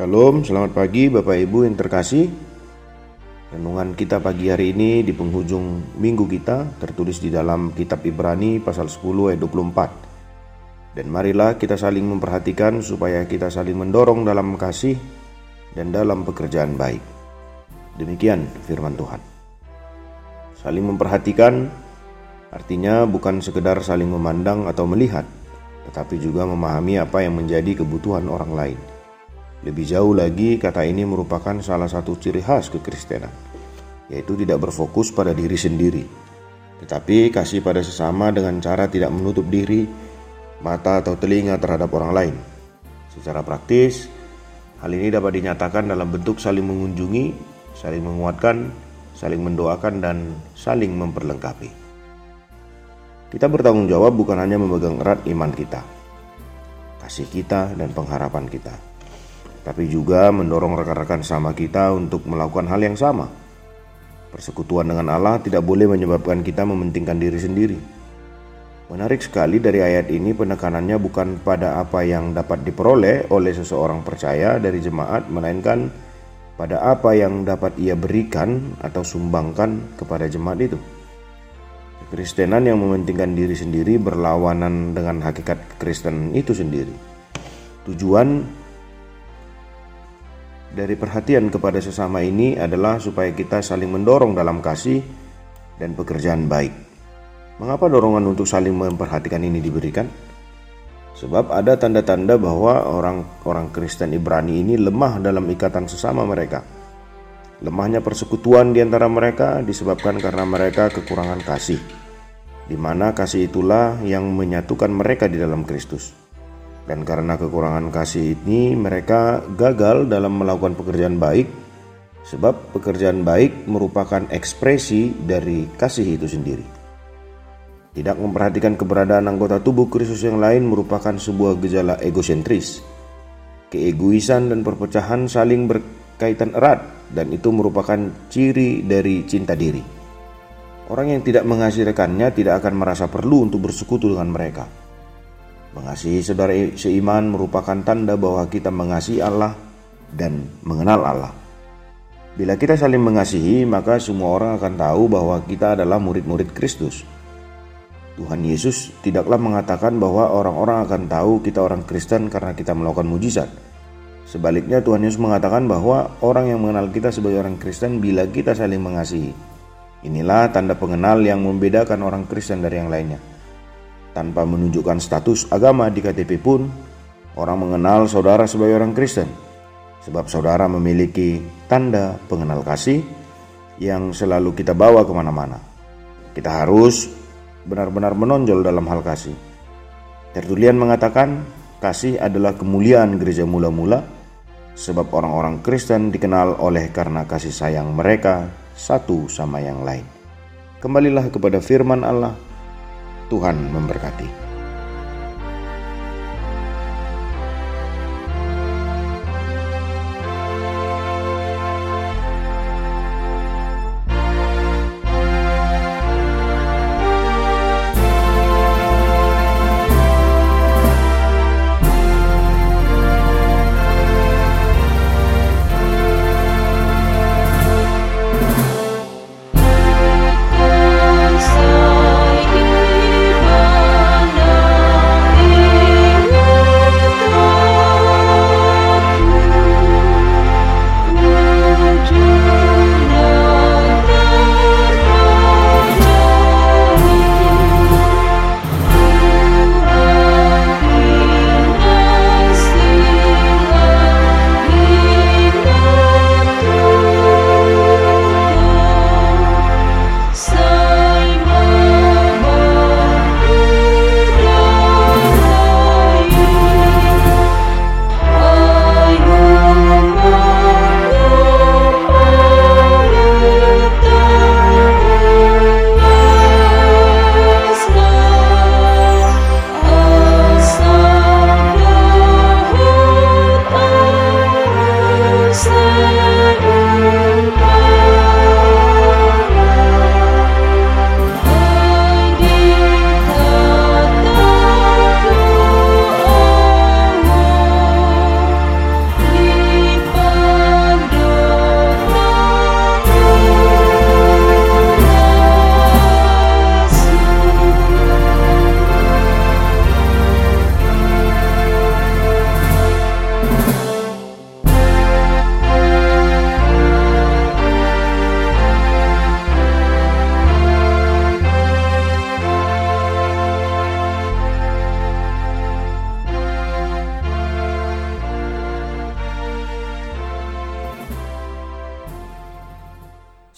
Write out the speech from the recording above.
Shalom, selamat pagi Bapak Ibu yang terkasih. Renungan kita pagi hari ini di penghujung minggu kita tertulis di dalam kitab Ibrani pasal 10 ayat 24. Dan marilah kita saling memperhatikan supaya kita saling mendorong dalam kasih dan dalam pekerjaan baik. Demikian firman Tuhan. Saling memperhatikan artinya bukan sekedar saling memandang atau melihat, tetapi juga memahami apa yang menjadi kebutuhan orang lain lebih jauh lagi, kata ini merupakan salah satu ciri khas kekristenan, yaitu tidak berfokus pada diri sendiri, tetapi kasih pada sesama dengan cara tidak menutup diri, mata atau telinga terhadap orang lain. Secara praktis, hal ini dapat dinyatakan dalam bentuk saling mengunjungi, saling menguatkan, saling mendoakan, dan saling memperlengkapi. Kita bertanggung jawab bukan hanya memegang erat iman kita, kasih kita, dan pengharapan kita tapi juga mendorong rekan-rekan sama kita untuk melakukan hal yang sama. Persekutuan dengan Allah tidak boleh menyebabkan kita mementingkan diri sendiri. Menarik sekali dari ayat ini penekanannya bukan pada apa yang dapat diperoleh oleh seseorang percaya dari jemaat, melainkan pada apa yang dapat ia berikan atau sumbangkan kepada jemaat itu. Kekristenan yang mementingkan diri sendiri berlawanan dengan hakikat Kristen itu sendiri. Tujuan dari perhatian kepada sesama ini adalah supaya kita saling mendorong dalam kasih dan pekerjaan baik. Mengapa dorongan untuk saling memperhatikan ini diberikan? Sebab ada tanda-tanda bahwa orang-orang Kristen Ibrani ini lemah dalam ikatan sesama mereka. Lemahnya persekutuan di antara mereka disebabkan karena mereka kekurangan kasih, di mana kasih itulah yang menyatukan mereka di dalam Kristus. Dan karena kekurangan kasih ini, mereka gagal dalam melakukan pekerjaan baik, sebab pekerjaan baik merupakan ekspresi dari kasih itu sendiri. Tidak memperhatikan keberadaan anggota tubuh Kristus yang lain merupakan sebuah gejala egosentris. Keegoisan dan perpecahan saling berkaitan erat, dan itu merupakan ciri dari cinta diri. Orang yang tidak mengasihi rekannya tidak akan merasa perlu untuk bersekutu dengan mereka Mengasihi saudara seiman merupakan tanda bahwa kita mengasihi Allah dan mengenal Allah. Bila kita saling mengasihi, maka semua orang akan tahu bahwa kita adalah murid-murid Kristus. Tuhan Yesus tidaklah mengatakan bahwa orang-orang akan tahu kita orang Kristen karena kita melakukan mujizat. Sebaliknya Tuhan Yesus mengatakan bahwa orang yang mengenal kita sebagai orang Kristen bila kita saling mengasihi. Inilah tanda pengenal yang membedakan orang Kristen dari yang lainnya. Tanpa menunjukkan status agama di KTP pun, orang mengenal saudara sebagai orang Kristen, sebab saudara memiliki tanda pengenal kasih yang selalu kita bawa ke mana-mana. Kita harus benar-benar menonjol dalam hal kasih. Tertulian mengatakan, kasih adalah kemuliaan gereja mula-mula, sebab orang-orang Kristen dikenal oleh karena kasih sayang mereka satu sama yang lain. Kembalilah kepada firman Allah Tuhan memberkati.